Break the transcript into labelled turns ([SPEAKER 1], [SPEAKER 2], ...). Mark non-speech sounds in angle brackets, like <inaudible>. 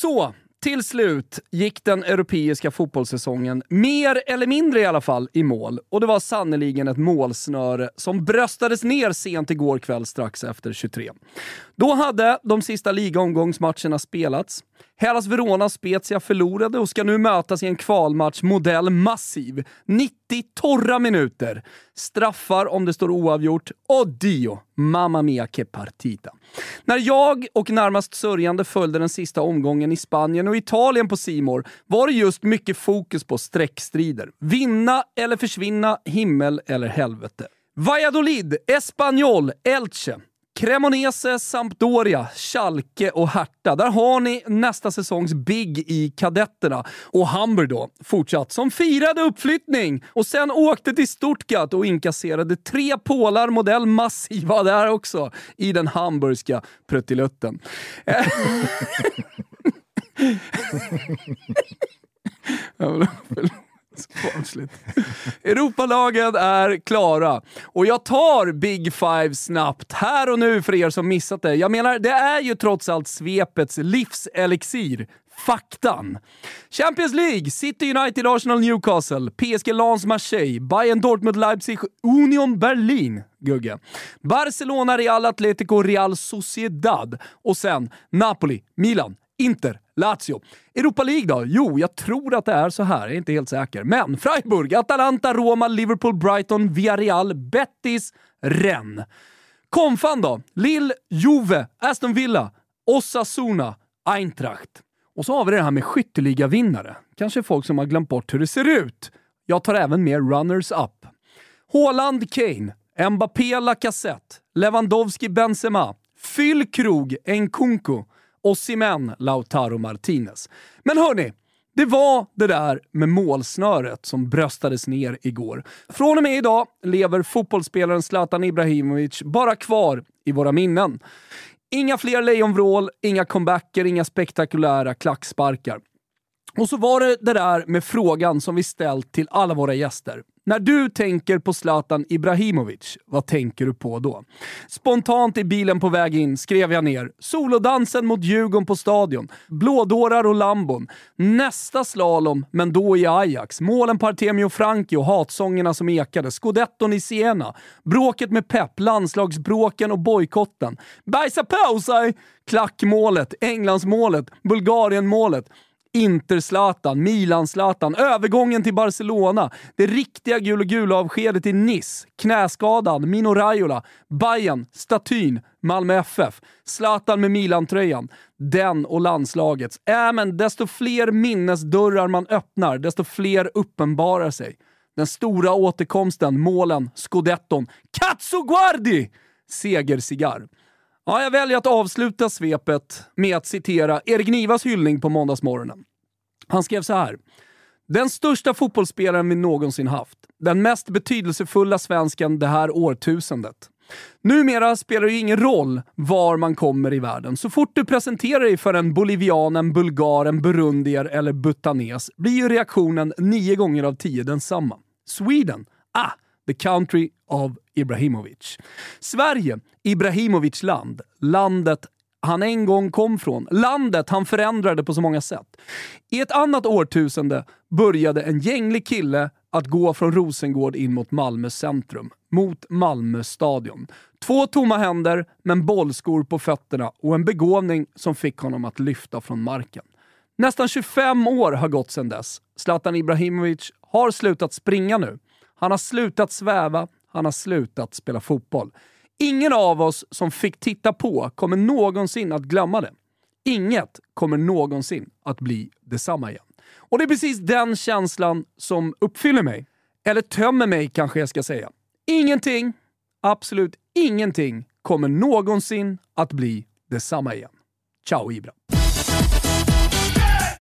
[SPEAKER 1] Så, till slut gick den europeiska fotbollssäsongen, mer eller mindre i alla fall, i mål. Och det var sannoliken ett målsnöre som bröstades ner sent igår kväll strax efter 23. Då hade de sista ligaomgångsmatcherna spelats. Hellas Verona Spezia förlorade och ska nu mötas i en kvalmatch modell massiv. 90 torra minuter. Straffar om det står oavgjort. Och Dio, mamma mia che partita. När jag och närmast sörjande följde den sista omgången i Spanien och Italien på Simor var det just mycket fokus på streckstrider. Vinna eller försvinna, himmel eller helvete. Valladolid, Espanyol, Elche. Cremonese, Sampdoria, Schalke och Hertha. Där har ni nästa säsongs big i kadetterna. Och Hamburg då, fortsatt, som firade uppflyttning och sen åkte till Stuttgart och inkasserade tre pålar modell massiva där också i den hamburgska pruttilutten. <laughs> Barnsligt. Europalagen är klara. Och jag tar Big Five snabbt, här och nu för er som missat det. Jag menar, det är ju trots allt svepets livselixir. Faktan. Champions League, City United, Arsenal, Newcastle, PSG, Lens, Marseille, Bayern, Dortmund, Leipzig, Union Berlin. Gugge. Barcelona, Real Atletico, Real Sociedad. Och sen Napoli, Milan, Inter, Lazio. Europa League då? Jo, jag tror att det är så här. Jag är inte helt säker. Men Freiburg, Atalanta, Roma, Liverpool, Brighton, Villarreal, Betis, Rennes. Konfan då? Lille, Juve, Aston Villa, Osasuna, Eintracht. Och så har vi det här med skytteliga-vinnare. Kanske folk som har glömt bort hur det ser ut. Jag tar även med runners-up. Haaland, Kane, Mbappé, Lacazette, Lewandowski, Benzema, Fyll Krog, Nkunku, Osimhen, Lautaro Martinez. Men hörni, det var det där med målsnöret som bröstades ner igår. Från och med idag lever fotbollsspelaren Zlatan Ibrahimovic bara kvar i våra minnen. Inga fler lejonvrål, inga comebacker, inga spektakulära klacksparkar. Och så var det det där med frågan som vi ställt till alla våra gäster. När du tänker på Zlatan Ibrahimovic, vad tänker du på då? Spontant i bilen på väg in skrev jag ner solodansen mot Djurgården på Stadion, blådårar och lambon, nästa slalom, men då i Ajax, målen på Artemio Franki och hatsångerna som ekade, scudetton i Siena, bråket med Pep, landslagsbråken och bojkotten, bajsa på sig, klackmålet, Englandsmålet, Bulgarienmålet, Inter-Zlatan, Milan-Zlatan, övergången till Barcelona, det riktiga gul och gula avskedet i Nice, knäskadan, Mino Raiola, Bayern, statyn, Malmö FF, Zlatan med Milan-tröjan, den och landslagets. Äh, men desto fler minnesdörrar man öppnar, desto fler uppenbarar sig. Den stora återkomsten, målen, scudetton, Cazzo Guardi! Segercigarr. Ja, jag väljer att avsluta svepet med att citera Erik Nivas hyllning på måndagsmorgonen. Han skrev så här. Den största fotbollsspelaren vi någonsin haft. Den mest betydelsefulla svensken det här årtusendet. Numera spelar det ju ingen roll var man kommer i världen. Så fort du presenterar dig för en bolivian, en bulgar, en burundier eller butanes blir ju reaktionen nio gånger av tio densamma. Sweden? Ah, the country of Ibrahimovic. Sverige, Ibrahimovics land. Landet han en gång kom från. Landet han förändrade på så många sätt. I ett annat årtusende började en gänglig kille att gå från Rosengård in mot Malmö centrum. Mot Malmö stadion. Två tomma händer, men bollskor på fötterna och en begåvning som fick honom att lyfta från marken. Nästan 25 år har gått sedan dess. Zlatan Ibrahimovic har slutat springa nu. Han har slutat sväva, han har slutat spela fotboll. Ingen av oss som fick titta på kommer någonsin att glömma det. Inget kommer någonsin att bli detsamma igen. Och det är precis den känslan som uppfyller mig. Eller tömmer mig kanske jag ska säga. Ingenting, absolut ingenting, kommer någonsin att bli detsamma igen. Ciao Ibra!